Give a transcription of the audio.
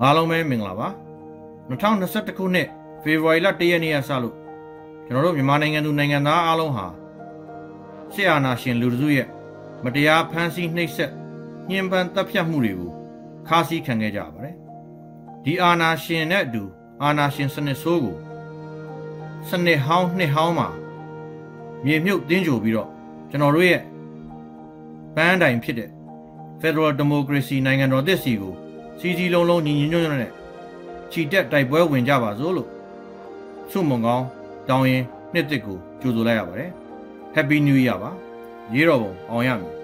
ပဲမင်္ဂလာပါ2021ခုနှစ်ဖေဖော်ဝါရီလ1ရက်နေ့ကစလို့ကျွန်တော်တို့မြန်မာနိုင်ငံသူနိုင်ငံသားအားလုံးဟာရှေ့အာဏာရှင်လူတစုရဲ့မတရားဖမ်းဆီးနှိပ်စက်ညှဉ်းပန်းတပ်ဖြတ်မှုတွေကိုခါးစည်းခံခဲ့ကြပါတယ်ဒီအာဏာရှင်နဲ့အတူအာဏာရှင်စနစ်ဆိုးကိုစနစ်ဟောင်းနှစ်ဟောင်းမှာမြေမြုပ်တင်းကြိုပြီးတော့ကျွန်တော်တို့ရဲ့ပန်းတိုင်ဖြစ်တဲ့ Federal Democracy နိုင်ငံတော်သစ်စီကို စီစီလုံးလုံးညီညီညွတ်ညွတ်နဲ့ခြိတက်တိုက်ပွဲဝင်ကြပါစို့လို့ဆုမွန်ကောင်းတောင်းရင်နှစ်တစ်ကိုကြိုဆိုလိုက်ရပါတယ် Happy New Year ပါရေတော်ပုံအောင်ရမည်